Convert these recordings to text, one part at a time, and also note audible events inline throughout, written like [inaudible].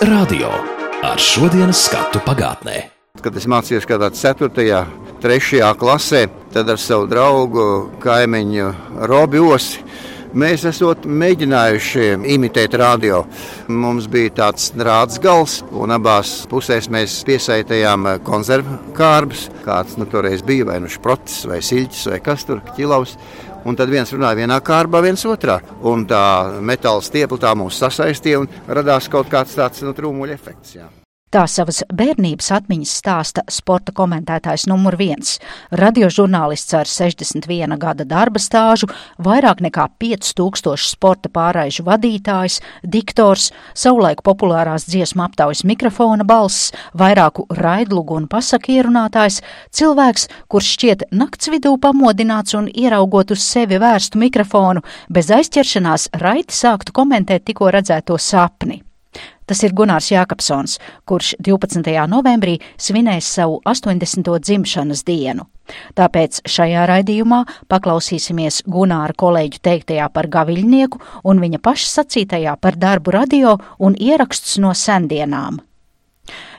radio ar šodienas skatu pagātnē. Kad es mācījos kādā 4. un 3. klasē, tad ar savu draugu kaimiņu Robi Osi. Mēs esam mēģinājuši imitēt radio. Mums bija tāds rāds gals, un abās pusēs mēs piesaistījām konservu kārbus. Kāds nu, toreiz bija, vai nu šprots, vai siļķis, vai kas tur ķilaus. Un tad viens runāja vienā kārbā, viens otrā. Un tā metāla stiepla tā mūs sasaistīja un radās kaut kāds tāds nu, trūmuļa efekts. Jā. Tā savas bērnības atmiņas stāsta sporta komentētājs numur viens - radiožurnālists ar 61 gada darba stāžu, vairāk nekā 5000 sporta pārraižu vadītājs, diktors, savulaik populārās dziesmu aptaujas mikrofona balss, vairāku raidlugu un pasaku ierunātājs, cilvēks, kurš šķiet nakts vidū pamodināts un ieraugot uz sevi vērstu mikrofonu, bez aizķeršanās raiti sāktu komentēt tikko redzēto sapni. Tas ir Gunārs Jākapsons, kurš 12. novembrī svinēs savu 80. dzimšanas dienu. Tāpēc šajā raidījumā paklausīsimies Gunāra kolēģu teiktajā par gaviļnieku un viņa paša sacītajā par darbu radio un ierakstus no sendienām.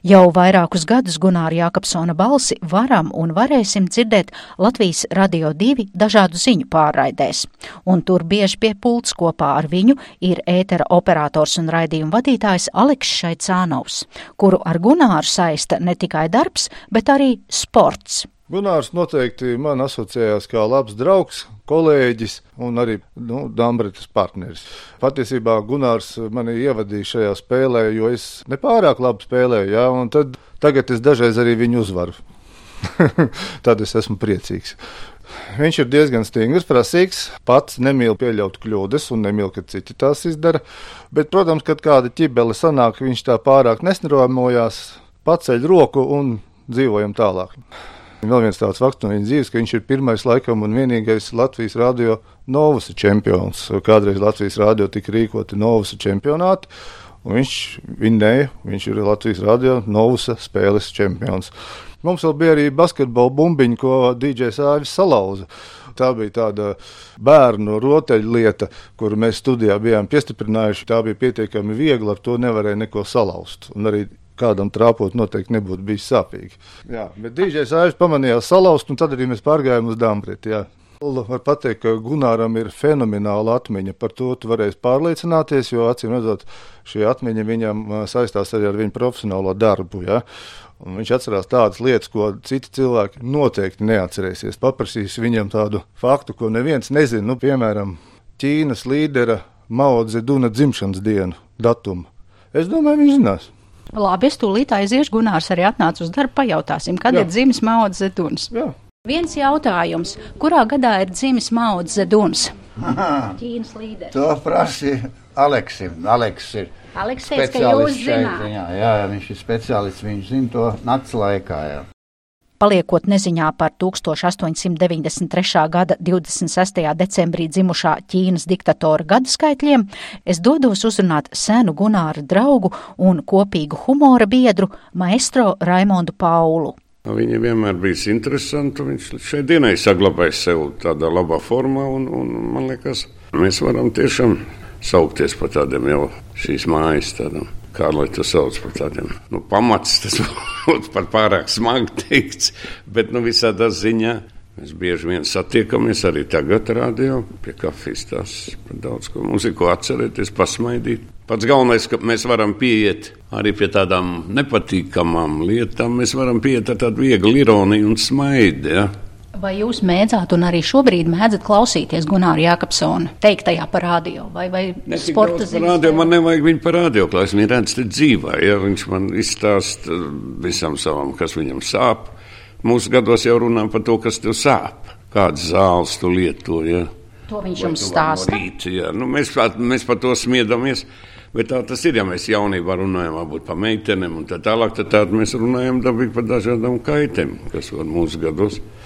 Jau vairākus gadus Gunāra Jākapsona balsi varam un varēsim dzirdēt Latvijas Radio 2 dažādu ziņu pārraidēs, un tur bieži pie pults kopā ar viņu ir ētera operators un raidījuma vadītājs Aleks Šaicānovs, kuru ar Gunāru saista ne tikai darbs, bet arī sports. Gunārs noteikti man asociējās kā labs draugs, kolēģis un arī nu, Dambretas partneris. Patiesībā Gunārs mani ievadīja šajā spēlē, jo es nepārāk labi spēlēju, ja, un tad, tagad es dažreiz arī viņu uzvaru. [laughs] tad es esmu priecīgs. Viņš ir diezgan stingrs, prasīgs, pats nemīl pieļaut kļūdas un nemīl, ka citi tās izdara. Bet, protams, kad kāda ķibele sanāk, viņš tā pārāk nesnirojamojās, paceļ roku un dzīvojam tālāk. Vēl viens tāds fakts no viņa dzīves, ka viņš ir pirmais laikam un vienīgais Latvijas radio Novus čempions. Kādreiz Latvijas radio tika rīkoti Novus čempionāti. Viņš vinnēja, viņš ir Latvijas radio Novus spēles čempions. Mums vēl bija arī basketbola bumbiņa, ko DJs Āvis salauza. Tā bija tāda bērnu rotaļlieta, kuru mēs studijā bijām piestiprinājuši. Tā bija pietiekami viegla, ar to nevarēja neko salauzt. Un arī kādam trāpot noteikti nebūtu bijis sāpīgi. Jā, bet DJs Aivs pamanīja salauzt, un tad arī mēs pārgājām uz Dāmbrietu. Var teikt, ka Gunāram ir fenomenāla atmiņa. Par to tu varēsi pārliecināties, jo acīm redzot, šī atmiņa viņam saistās arī ar viņa profesionālo darbu. Ja? Un viņš atcerās tādas lietas, ko citi cilvēki noteikti neatcerēsies. Paprasīs viņam tādu faktu, ko neviens nezina. Nu, piemēram, Ķīnas līdera Mao Zeduna dzimšanas dienu datumu. Es domāju, viņš zinās. Labi, es tūlīt aiziešu, Gunārs arī atnāca uz darbu, pajautāsim, kad Jā. ir dzimis Mauds Zeduns. Jā. Viens jautājums, kurā gadā ir dzimis Mauds Zeduns? Ķīnas līderis. To prasīja Aleksim. Aleks ir. Aleks teica, ka jūs zināt. Jā, jā, viņš ir speciālists, viņš zina to nakts laikā. Jā. Paliekot neziņā par 1893. gada 26. decembrī dzimušā Ķīnas diktatora gadaskaitļiem, es dodos uzrunāt senu Gunāra draugu un kopīgu humora biedru maestro Raimondu Paulu. Viņam vienmēr bija interesanti. Viņš šai dienai saglabāja sevi tādā labā formā, un, un man liekas, mēs varam tiešām saukties par tādiem jau šīs mājas tādām kā lai to sauc par tādiem nu, pamats, tas [laughs] būtu pat pārāk smagi teikts, bet nu, visādā ziņā. Mēs bieži vien satiekamies arī tagad, radio pie kafijas. Tas par daudz ko mums ir ko atcerēties, pasmaidīt. Pats galvenais, ka mēs varam pieiet arī pie tādām nepatīkamām lietām. Mēs varam pieiet ar tādu vieglu ironiju un smaidu. Ja? Vai jūs mēdzat un arī šobrīd mēdzat klausīties Gunāra Jākapsona teiktajā par radio vai, vai sporta ziņā? Man nevajag viņu par radio klāstu, viņa redz te dzīvā, ja viņš man izstāsta visam savam, kas viņam sāp. Mūsu gados jau runā par to, kas tev sāp, kādas zāles tu lieto, ja. To viņš jums stāsta. Rīt, ja. nu, mēs, mēs par to smiedamies. Bet tā tas ir, ja mēs jaunībā runājam varbūt, par meitenēm un tā tālāk, tad tā mēs runājam dabīgi par dažādām kaitēm, kas var mūsu gados būt.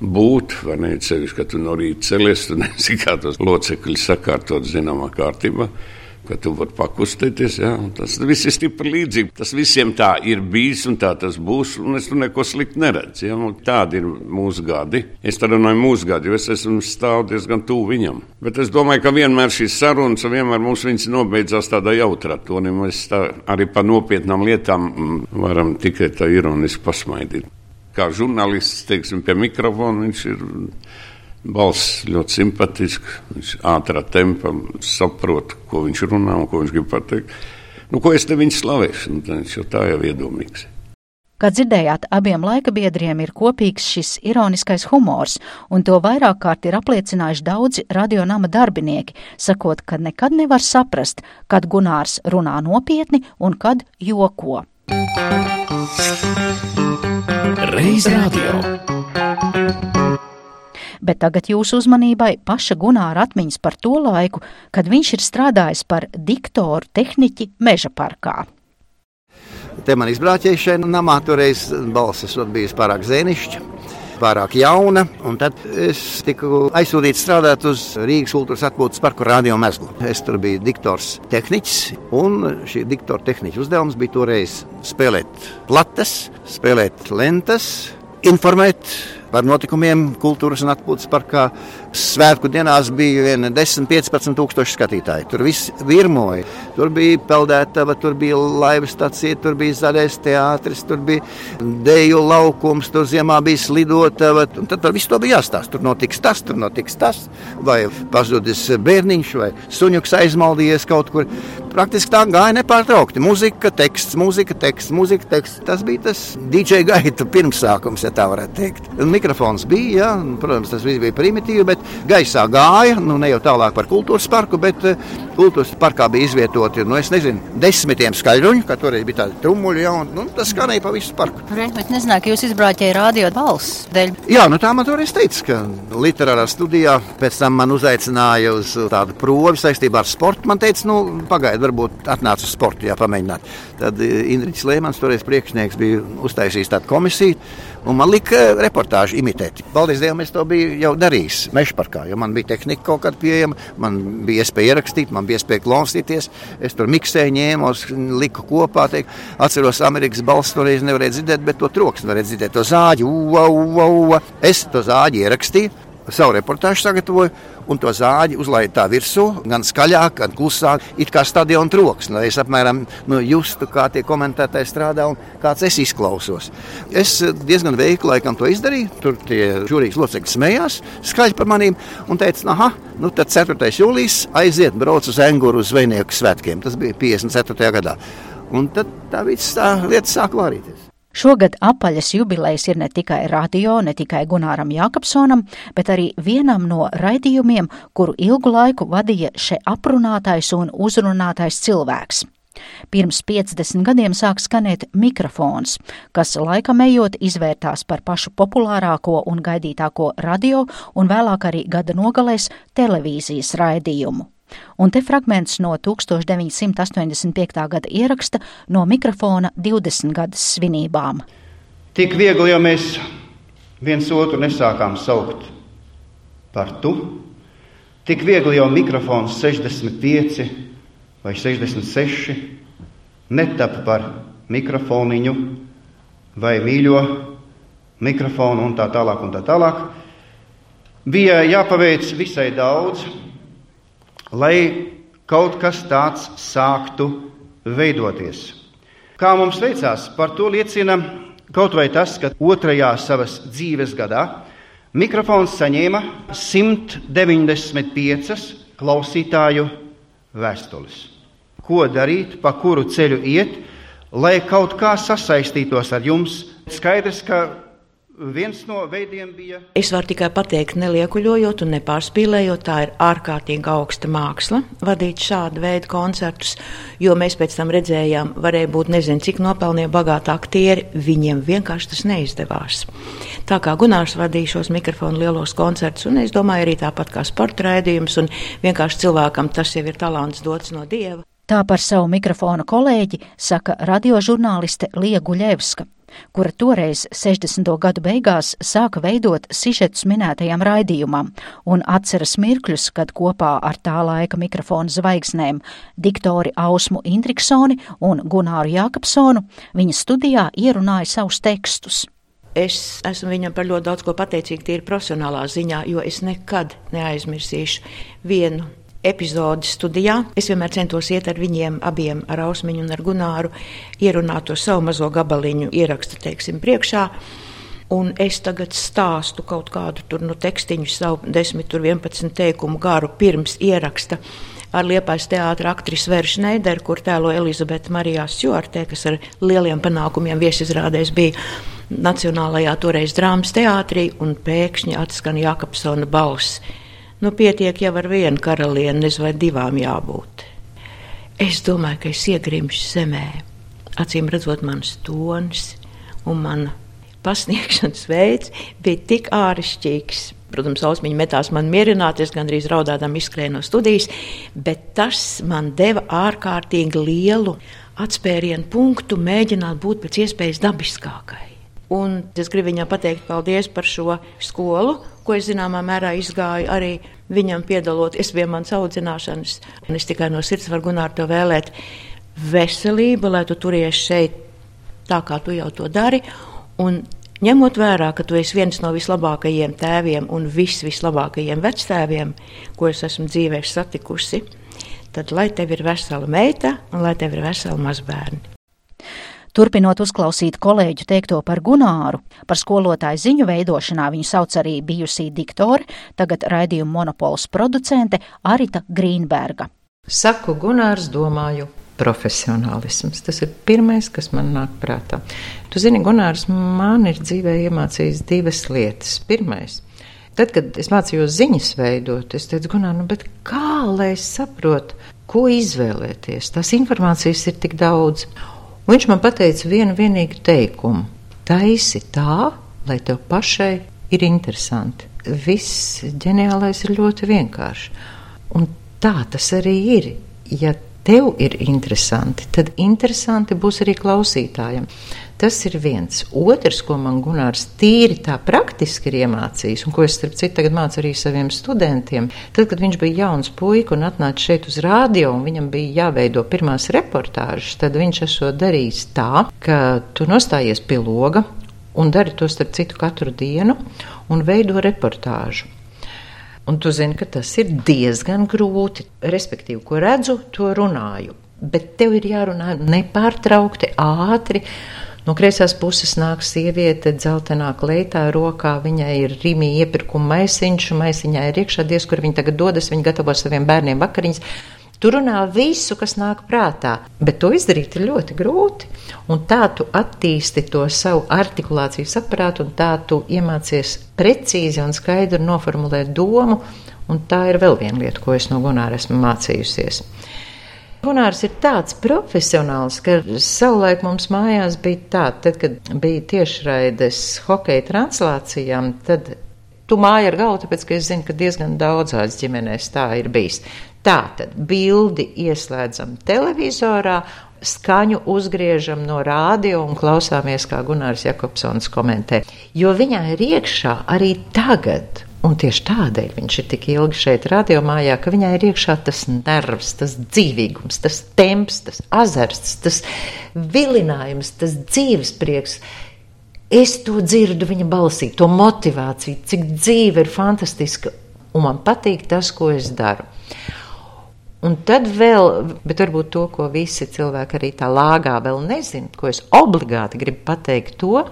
Vai ne? Ceļš, ka tu no rīta celies, tu [laughs] nezini, kā tos locekļus sakārtot zināmā kārtībā. ka tu vari pakustēties. Jā. Tas viss ir stipri līdzīgi. Tas visiem tā ir bijis un tā tas būs. Es tur neko sliktu neredzu. Jā. Tādi ir mūsu gadi. Es tā runāju mūsu gadi, jo es esmu stāvot diezgan tuvu viņam. Bet es domāju, ka vienmēr šīs sarunas, vienmēr mums viņas nobeidzās tādā jautrā tonī. Mēs tā arī par nopietnām lietām mm, varam tikai tā ironiski pasmaidīt. Kā žurnālists, teiksim, pie mikrofona viņš ir Balss ļoti simpātisks, viņš ātrā tempā saprot, ko viņš runā un ko viņš grib pateikt. Nu, ko es te viņu slavēšu? Nu, viņš jau tā jau iedomīgs. Kā dzirdējāt, abiem laika biedriem ir kopīgs šis ironiskais humors, un to vairāk kārt ir apliecinājuši daudzi radionama darbinieki, sakot, ka nekad nevar saprast, kad Gunārs runā nopietni un kad joko. Reiz radio bet tagad jūsu uzmanībai paša Gunāra atmiņas par to laiku, kad viņš ir strādājis par diktoru tehniķi Meža parkā. Te man izbrāķēja šeit namā, toreiz balss esot bijis pārāk zēnišķi pārāk jauna. Tad es tiku aizsūtīts strādāt uz Rīgas kultūras atpūtas parku radio mezglu. Es tur biju diktors tehniķis, un šī diktora tehniķa uzdevums bija toreiz spēlēt plates, spēlēt lentas, informēt par notikumiem kultūras un atpūtas parkā. Svētku dienās bija 10-15 tūkstoši skatītāji. Tur viss virmoja. Tur bija peldētava, tur bija laivas stācija, tur bija zaļais teātris, tur bija deju laukums, tur ziemā bija slidotava. Tad tur viss to bija jāstāsta. Tur notiks tas, tur notiks tas, vai pazudis bērniņš, vai suņuks aizmaldījies kaut kur. Praktiski tā gāja nepārtraukti. Mūzika, teksts, mūzika, teksts, mūzika, teksts. Tas bija tas DJ gaita pirmsākums, ja tā varētu teikt. Un mikrofons bija, ja, protams, tas viss bija primitīvi, bet gaisā gāja, nu ne jau tālāk par kultūras parku, bet uh, kultūras parkā bija izvietoti, nu nezinu, desmitiem skaļruņu, kā toreiz bija tādi trumuļi, ja, un nu, tas skanēja pa visu parku. Re, bet nezināju, ka jūs izbrauķēja radio balss dēļ. Jā, nu tā man toreiz teica, ka literārā studijā pēc tam man uzaicināja uz tādu provi saistībā ar sportu. Man teica, nu pagaidi, varbūt atnāc uz sportu, jā, pamēģināt. Tad eh, Indričs Lēmans, toreiz priekšnieks, bija uztaisījis tādu komisiju, un man lika reportāžu imitēt. Paldies Dievam, es to biju jau darījis Mešparkā, jo man bija tehnika kaut kāda pieejama, man bija iespēja ierakstīt, man bija iespēja klausīties. Es tur miksēju, ņēmu, liku kopā. Teik. Atceros, Amerikas balss toreiz nevarēja dzirdēt, bet to troksni varēja dzirdēt, to zāģi. Ua, ua, ua. Es to zāģi ierakstīju savu reportāžu sagatavoju, un to zāģi uzlaidu tā virsū, gan skaļāk, gan klusāk, it kā stadiona troksni. Lai es apmēram nu, justu, kā tie komentētāji strādā un kāds es izklausos. Es diezgan veikli laikam to izdarīju. Tur tie žūrijas locekļi smējās skaļi par manīm un teica, ah, nu tad 4. jūlijas aiziet, brauc uz Enguru zvejnieku svētkiem. Tas bija 54. gadā. Un tad tā viss tā lieta sāk vārīties. Šogad apaļas jubilejas ir ne tikai radio, ne tikai Gunāram Jākapsonam, bet arī vienam no raidījumiem, kuru ilgu laiku vadīja še aprunātais un uzrunātais cilvēks. Pirms 50 gadiem sāk skanēt mikrofons, kas laikam ejot izvērtās par pašu populārāko un gaidītāko radio un vēlāk arī gada nogalēs televīzijas raidījumu. Un te fragments no 1985. gada ieraksta no mikrofona 20 gadas svinībām. Tik viegli jau mēs viens otru nesākām saukt par tu, tik viegli jau mikrofons 65 vai 66 netapa par mikrofoniņu vai mīļo mikrofonu un tā tālāk un tā tālāk. Bija jāpaveic visai daudz, lai kaut kas tāds sāktu veidoties. Kā mums veicās, par to liecina kaut vai tas, ka otrajā savas dzīves gadā mikrofons saņēma 195 klausītāju vēstules. Ko darīt, pa kuru ceļu iet, lai kaut kā sasaistītos ar jums? Skaidrs, ka Viens no veidiem bija. Es varu tikai pateikt, neliekuļojot un nepārspīlējot, tā ir ārkārtīgi augsta māksla vadīt šādu veidu koncertus, jo mēs pēc tam redzējām, varēja būt nezinu, cik nopelnīja bagāti aktieri, viņiem vienkārši tas neizdevās. Tā kā Gunārs vadīja šos mikrofonu lielos koncertus, un es domāju arī tāpat kā sporta raidījums, un vienkārši cilvēkam tas jau ir talants dots no Dieva. Tā par savu mikrofonu kolēģi saka radiožurnāliste Lija Guļevska. Kura toreiz 60. gadu beigās sāka veidot sižetus minētajam raidījumam un atceras mirkļus, kad kopā ar tā laika mikrofonu zvaigznēm diktori Ausmu Indriksoni un Gunāru Jākapsonu viņa studijā ierunāja savus tekstus. Es esmu viņam par ļoti daudz ko pateicīga, tīri profesionālā ziņā, jo es nekad neaizmirsīšu vienu epizodi studijā. Es vienmēr centos iet ar viņiem abiem, ar Ausmiņu un ar Gunāru, ierunāt to savu mazo gabaliņu, ierakstu, teiksim, priekšā. Un es tagad stāstu kaut kādu tur nu, tekstiņu, savu 10, 11 teikumu garu pirms ieraksta ar Liepais teātra aktrisi Vēru Šneideru, kur tēlo Elizabete Marijā Stjortē, kas ar lieliem panākumiem viesizrādēs bija Nacionālajā toreiz drāmas teātrī, un pēkšņi atskan Jakobsona balss. Nu, pietiek jau ar vienu karalieni, nezinu, vai divām jābūt. Es domāju, ka es iegrimšu zemē. Acīm redzot, mans tonis un mana pasniegšanas veids bija tik āršķirīgs. Protams, ausmiņa metās man mierināties, gandrīz raudādam izskrēja no studijas, bet tas man deva ārkārtīgi lielu atspērienu punktu, mēģināt būt pēc iespējas dabiskākai. Un es gribu viņam pateikt paldies par šo skolu, ko es zināmā mērā izgāju arī viņam piedaloties pie manas audzināšanas. Un es tikai no sirds varu Gunār to vēlēt veselību, lai tu turies šeit tā, kā tu jau to dari. Un ņemot vērā, ka tu esi viens no vislabākajiem tēviem un vis vislabākajiem vectēviem, ko es esmu dzīvē satikusi, tad lai tev ir vesela meita un lai tev ir vesela mazbērni. Turpinot uzklausīt kolēģu teikto par Gunāru, par skolotāju ziņu veidošanā viņu sauc arī bijusī diktore, tagad raidījuma monopols producente Arita Grīnberga. Saku Gunārs, domāju, profesionālisms. Tas ir pirmais, kas man nāk prātā. Tu zini, Gunārs man ir dzīvē iemācījis divas lietas. Pirmais. Tad, kad es mācījos ziņas veidot, es teicu, Gunār, nu, kā lai es saprotu, ko izvēlēties? Tās informācijas ir tik daudz. Un viņš man teica vienu vienīgu teikumu: taisi tā, lai tev pašai ir interesanti. Viss ģeniālais ir ļoti vienkārši. Un tā tas arī ir. Ja tev ir interesanti, tad interesanti būs arī klausītājiem. Tas ir viens. Otrs, ko man Gunārs tīri tā praktiski ir iemācījis, un ko es starp citu tagad mācu arī saviem studentiem, tad, kad viņš bija jauns puika un atnāca šeit uz rādio, un viņam bija jāveido pirmās reportāžas, tad viņš esot darījis tā, ka tu nostājies pie loga un dari to starp citu katru dienu un veido reportāžu. Un tu zini, ka tas ir diezgan grūti. Respektīvi, ko redzu, to runāju. Bet tev ir jārunā nepārtraukti, ātri. No kreisās puses nāk sieviete, dzeltenā kleitā, rokā viņai ir rīmī iepirkuma maisiņš, maisiņā ir iekšā diez, kur viņa tagad dodas, viņa gatavo saviem bērniem vakariņas. Tu runā visu, kas nāk prātā, bet to izdarīt ir ļoti grūti. Un tā tu attīsti to savu artikulācijas aparātu, un tā tu iemācies precīzi un skaidri noformulēt domu. Un tā ir vēl viena lieta, ko es no Gunāra esmu mācījusies. Gunārs ir tāds profesionāls, ka savulaik mums mājās bija tā, tad, kad bija tiešraides hokeja translācijām, tad tu māji ar galvu, tāpēc, ka es zinu, ka diezgan daudzās ģimenēs tā ir bijis. Tā tad bildi ieslēdzam televizorā, skaņu uzgriežam no rādio un klausāmies, kā Gunārs Jakobsons komentē. Jo viņā ir iekšā arī tagad Un tieši tādēļ viņš ir tik ilgi šeit, radiomājā, ka viņai ir iekšā tas nervs, tas dzīvīgums, tas temps, tas azarts, tas vilinājums, tas dzīves prieks. Es to dzirdu viņa balsī, to motivāciju, cik dzīve ir fantastiska, un man patīk tas, ko es daru. Un tad vēl, bet varbūt to, ko visi cilvēki arī tā lāgā vēl nezina, ko es obligāti gribu pateikt, to,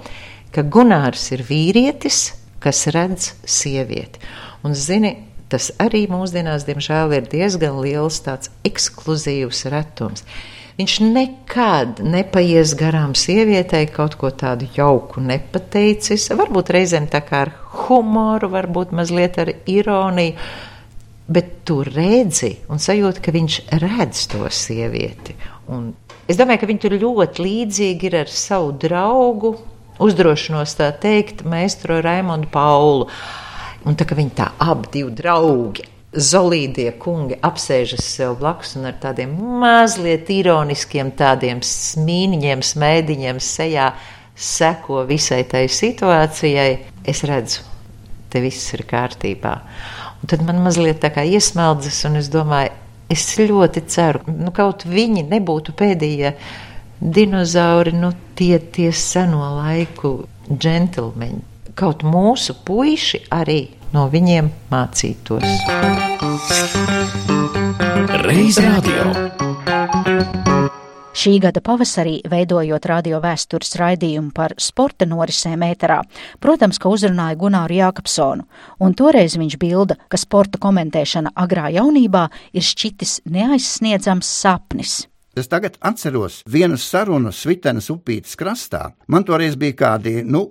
ka Gunārs ir vīrietis, kas redz sievieti. Un, zini, tas arī mūsdienās, diemžēl, ir diezgan liels tāds ekskluzīvs retums. Viņš nekad nepaies garām sievietei, kaut ko tādu jauku nepateicis. Varbūt reizēm tā kā ar humoru, varbūt mazliet ar ironiju, bet tu redzi un sajūti, ka viņš redz to sievieti. Un es domāju, ka viņi tur ļoti līdzīgi ir ar savu draugu, uzdrošinos tā teikt, meistro Raimondu Paulu. Un tā kā viņi tā abi divi draugi, zolīdie kungi apsēžas sev blakus un ar tādiem mazliet ironiskiem tādiem smīniņiem, smēdiņiem sejā seko visai tai situācijai, es redzu, te viss ir kārtībā. Un tad man mazliet tā kā iesmeldzas, un es domāju, es ļoti ceru, ka nu, kaut viņi nebūtu pēdējie dinozauri, nu, tie, tie seno laiku džentlmeņi. Kaut mūsu puiši arī no viņiem mācītos. Reiz radio. Šī gada pavasarī, veidojot radio vēstures raidījumu par sporta norisēm ēterā, protams, ka uzrunāja Gunāru Jākapsonu, un toreiz viņš bilda, ka sporta komentēšana agrā jaunībā ir šķitis neaizsniedzams sapnis. Es tagad atceros vienu sarunu Svitenes upītes krastā. Man toreiz bija kādi, nu,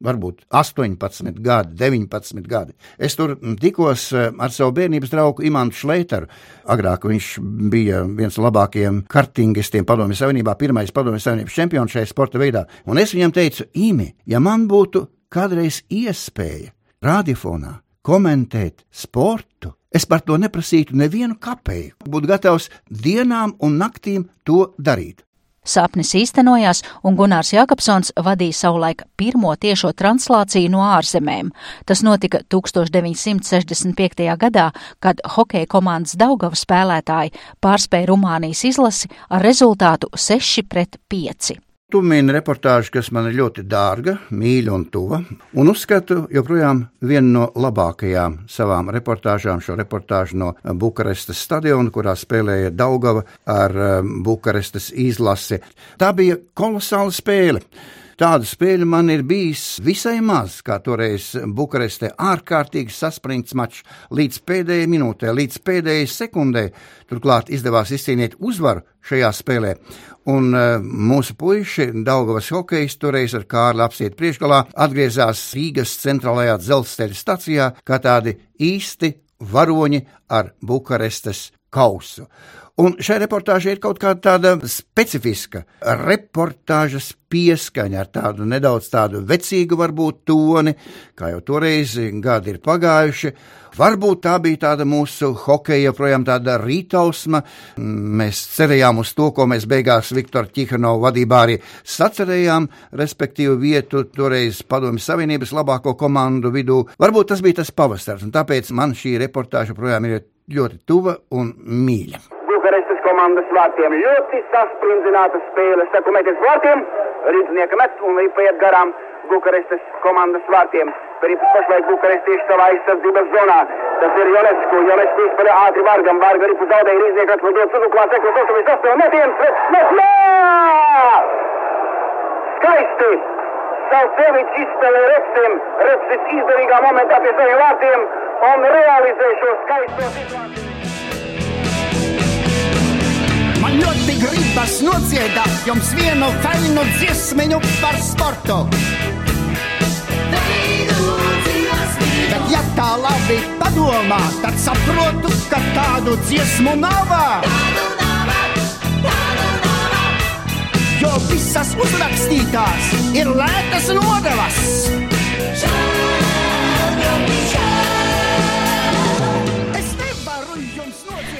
varbūt 18 gadi, 19 gadi. Es tur tikos eh, ar savu bērnības draugu Imantu Šleiteru. Agrāk viņš bija viens no labākajiem kartingistiem Padomju Savienībā, pirmais Padomju Savienības čempions šajā sporta veidā. Un es viņam teicu, Imi, ja man būtu kādreiz iespēja radiofonā komentēt sportu, es par to neprasītu nevienu kapeiku. Būtu gatavs dienām un naktīm to darīt. Sapnis īstenojās, un Gunārs Jakobsons vadīja savulaik pirmo tiešo translāciju no ārzemēm. Tas notika 1965. gadā, kad hokeja komandas Daugava spēlētāji pārspēja Rumānijas izlasi ar rezultātu 6 pret 5. Tu mini reportāžu, kas man ir ļoti dārga, mīļa un tuva, un uzskatu joprojām vienu no labākajām savām reportāžām, šo reportāžu no Bukarestas stadiona, kurā spēlēja Daugava ar um, Bukarestas izlasi. Tā bija kolosāla spēle. Tādu spēļu man ir bijis visai maz, kā toreiz Bukarestē ārkārtīgi saspringts mačs līdz pēdējai minūtē, līdz pēdējai sekundē. Turklāt izdevās izcīnīt uzvaru šajā spēlē. Un uh, mūsu puiši, Daugavas hokejs, toreiz ar Kārli apsiet priekšgalā, atgriezās Rīgas centrālajā dzelzceļa stacijā kā tādi īsti varoņi ar Bukarestes kausu. Un šai reportāžai ir kaut kāda tāda specifiska reportāžas pieskaņa ar tādu nedaudz tādu vecīgu varbūt toni, kā jau toreiz gadi ir pagājuši. Varbūt tā bija tāda mūsu hokeja joprojām tāda rītausma. Mēs cerējām uz to, ko mēs beigās Viktora Čihanova vadībā arī sacerējām, respektīvi vietu toreiz Padomju Savienības labāko komandu vidū. Varbūt tas bija tas pavasars, un tāpēc man šī reportāža joprojām ir ļoti tuva un mīļa. Komandas vārtiem. Ļoti sasprindzināta spēle. Saku, meties vārtiem, rīznieka met un līpaiet garām Bukarestas komandas vārtiem. Perīpus pašlaik Bukarestieši savā aizsardzības zonā. Tas ir Jonesku. Jonesku izspēlē ātri Vargam. Varga arī zaudēja rīznieka atvedot Suduklā. Sekos 88 metiens. Met! Jā! Skaisti! Savsevičs izspēlē Repsim. Repsis izdevīgā momentā pie saviem vārtiem un realizē šo skaisto situāciju. Gribas nodziedāt jums vienu feinu dziesmiņu par sportu. Bet, ja tā labi padomā, tad saprotu, ka tādu dziesmu nav. Jo visas uzrakstītās ir lētas nodevas.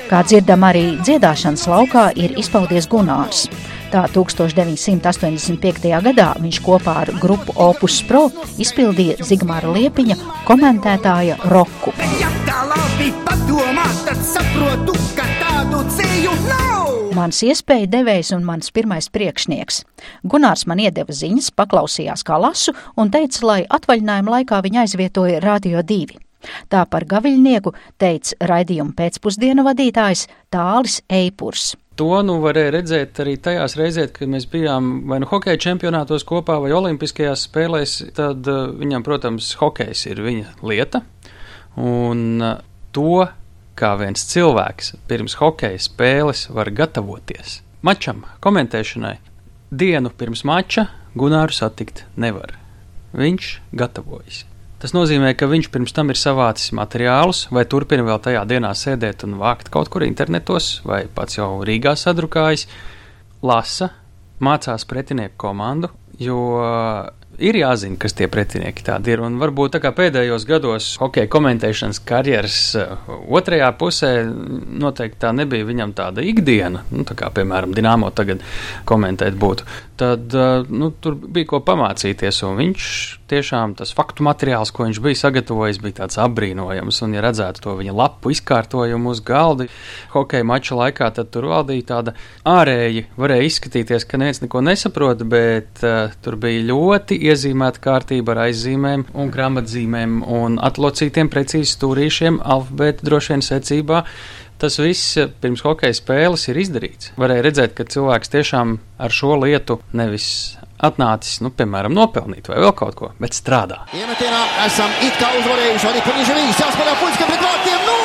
Kā dzirdam, arī dziedāšanas laukā ir izpaudies Gunārs. Tā 1985. gadā viņš kopā ar grupu Opus Pro izpildīja Zigmāra Liepiņa komentētāja roku. Bet, ja tā labi padomā, tad saprotu, ka tādu ceļu nav. Mans iespēja devējs un mans pirmais priekšnieks. Gunārs man iedeva ziņas, paklausījās, kā lasu, un teica, lai atvaļinājuma laikā viņa aizvietoja Radio 2. Tā par gaviļnieku teica raidījuma pēcpusdienu vadītājs Tālis Eipurs. To nu varēja redzēt arī tajās reizēs, kad mēs bijām vai nu hokeja čempionātos kopā vai olimpiskajās spēlēs. Tad uh, viņam, protams, hokejs ir viņa lieta. Un uh, to, kā viens cilvēks pirms hokeja spēles var gatavoties mačam, komentēšanai, dienu pirms mača Gunāru satikt nevar. Viņš gatavojas. Tas nozīmē, ka viņš pirms tam ir savācis materiālus, vai turpina vēl tajā dienā sēdēt un vākt kaut kur internetos, vai pats jau Rīgā sadrukājis, lasa, mācās pretinieku komandu, jo ir jāzina, kas tie pretinieki tādi ir. Un varbūt tā kā pēdējos gados hokeja komentēšanas karjeras uh, otrajā pusē noteikti tā nebija viņam tāda ikdiena, nu, tā kā piemēram Dienāmo tagad komentēt būtu. Tad uh, nu, tur bija ko pamācīties, un viņš tiešām tas faktu materiāls, ko viņš bija sagatavojis, bija tāds apbrīnojams. Un, ja redzētu to viņa lapu izkārtojumu uz galda hokeja mača laikā, tad tur valdīja tāda ārēji, varēja izskatīties, ka neviens neko nesaprot, bet uh, tur bija ļoti iezīmēta kārtība ar aizzīmēm un grāmatzīmēm un atlocītiem precīzi stūrīšiem alfabēta droši vien secībā. Tas viss pirms hokeja spēles ir izdarīts. Varēja redzēt, ka cilvēks tiešām ar šo lietu nevis atnācis, nu, piemēram, nopelnīt vai vēl kaut ko, bet strādā. Iemetienā esam it kā uzvarējuši, arī Puniževīs jāspēlē Fuļska pret vārtiem. Nu,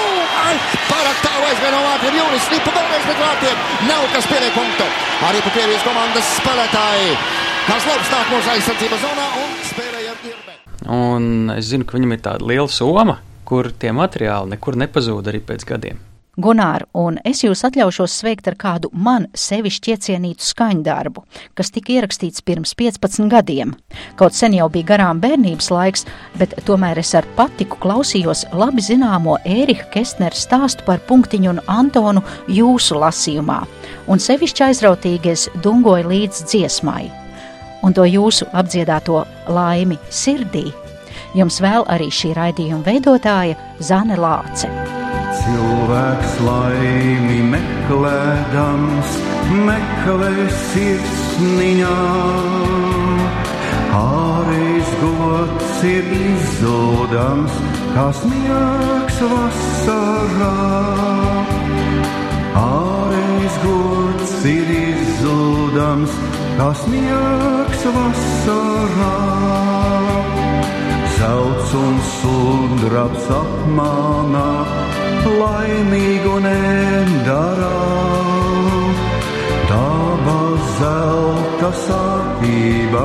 pārāk tālu aizvien no vārtiem. Jūnis Slipa vēlreiz pret vārtiem. Nav kas pieliek punktu. Arī pat Krievijas komandas spēlētāji. Kazlovs nāk mūsu aizsardzības zonā un spēlēja ar Irbe. Un es zinu, ka viņam ir tāda liela soma, kur tie materiāli nekur nepazūd arī pēc gadiem. Gunār, un es jūs atļaušos sveikt ar kādu man sevišķi iecienītu skaņdarbu, kas tika ierakstīts pirms 15 gadiem. Kaut sen jau bija garām bērnības laiks, bet tomēr es ar patiku klausījos labi zināmo Ērika Kestnera stāstu par punktiņu un Antonu jūsu lasījumā, un sevišķi aizrautīgi es dungoju līdz dziesmai. Un to jūsu apdziedāto laimi sirdī jums vēl arī šī raidījuma veidotāja Zane Lāce. Cilvēks laimi meklēdams, meklē sirsniņā. Ārējais gods ir izzūdams, kā sniegs vasarā. Ārējais gods ir izzūdams, kā sniegs vasarā. Zelts un sudrabs apmānā laimīgu nedarā. Tava zelta sāpība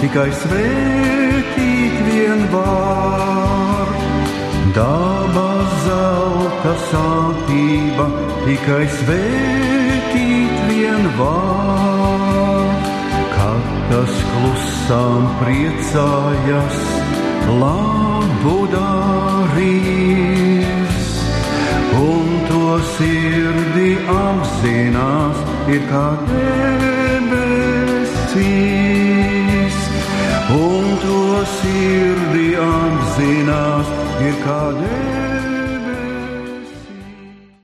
tikai svētīt vien var. Daba zelta sāpība tikai svētīt vien var. Katrs klusām priecājas, labu darīs un to sirdi apzinās, ir kā debesīs, un to sirdi apzinās, ir kā debesīs.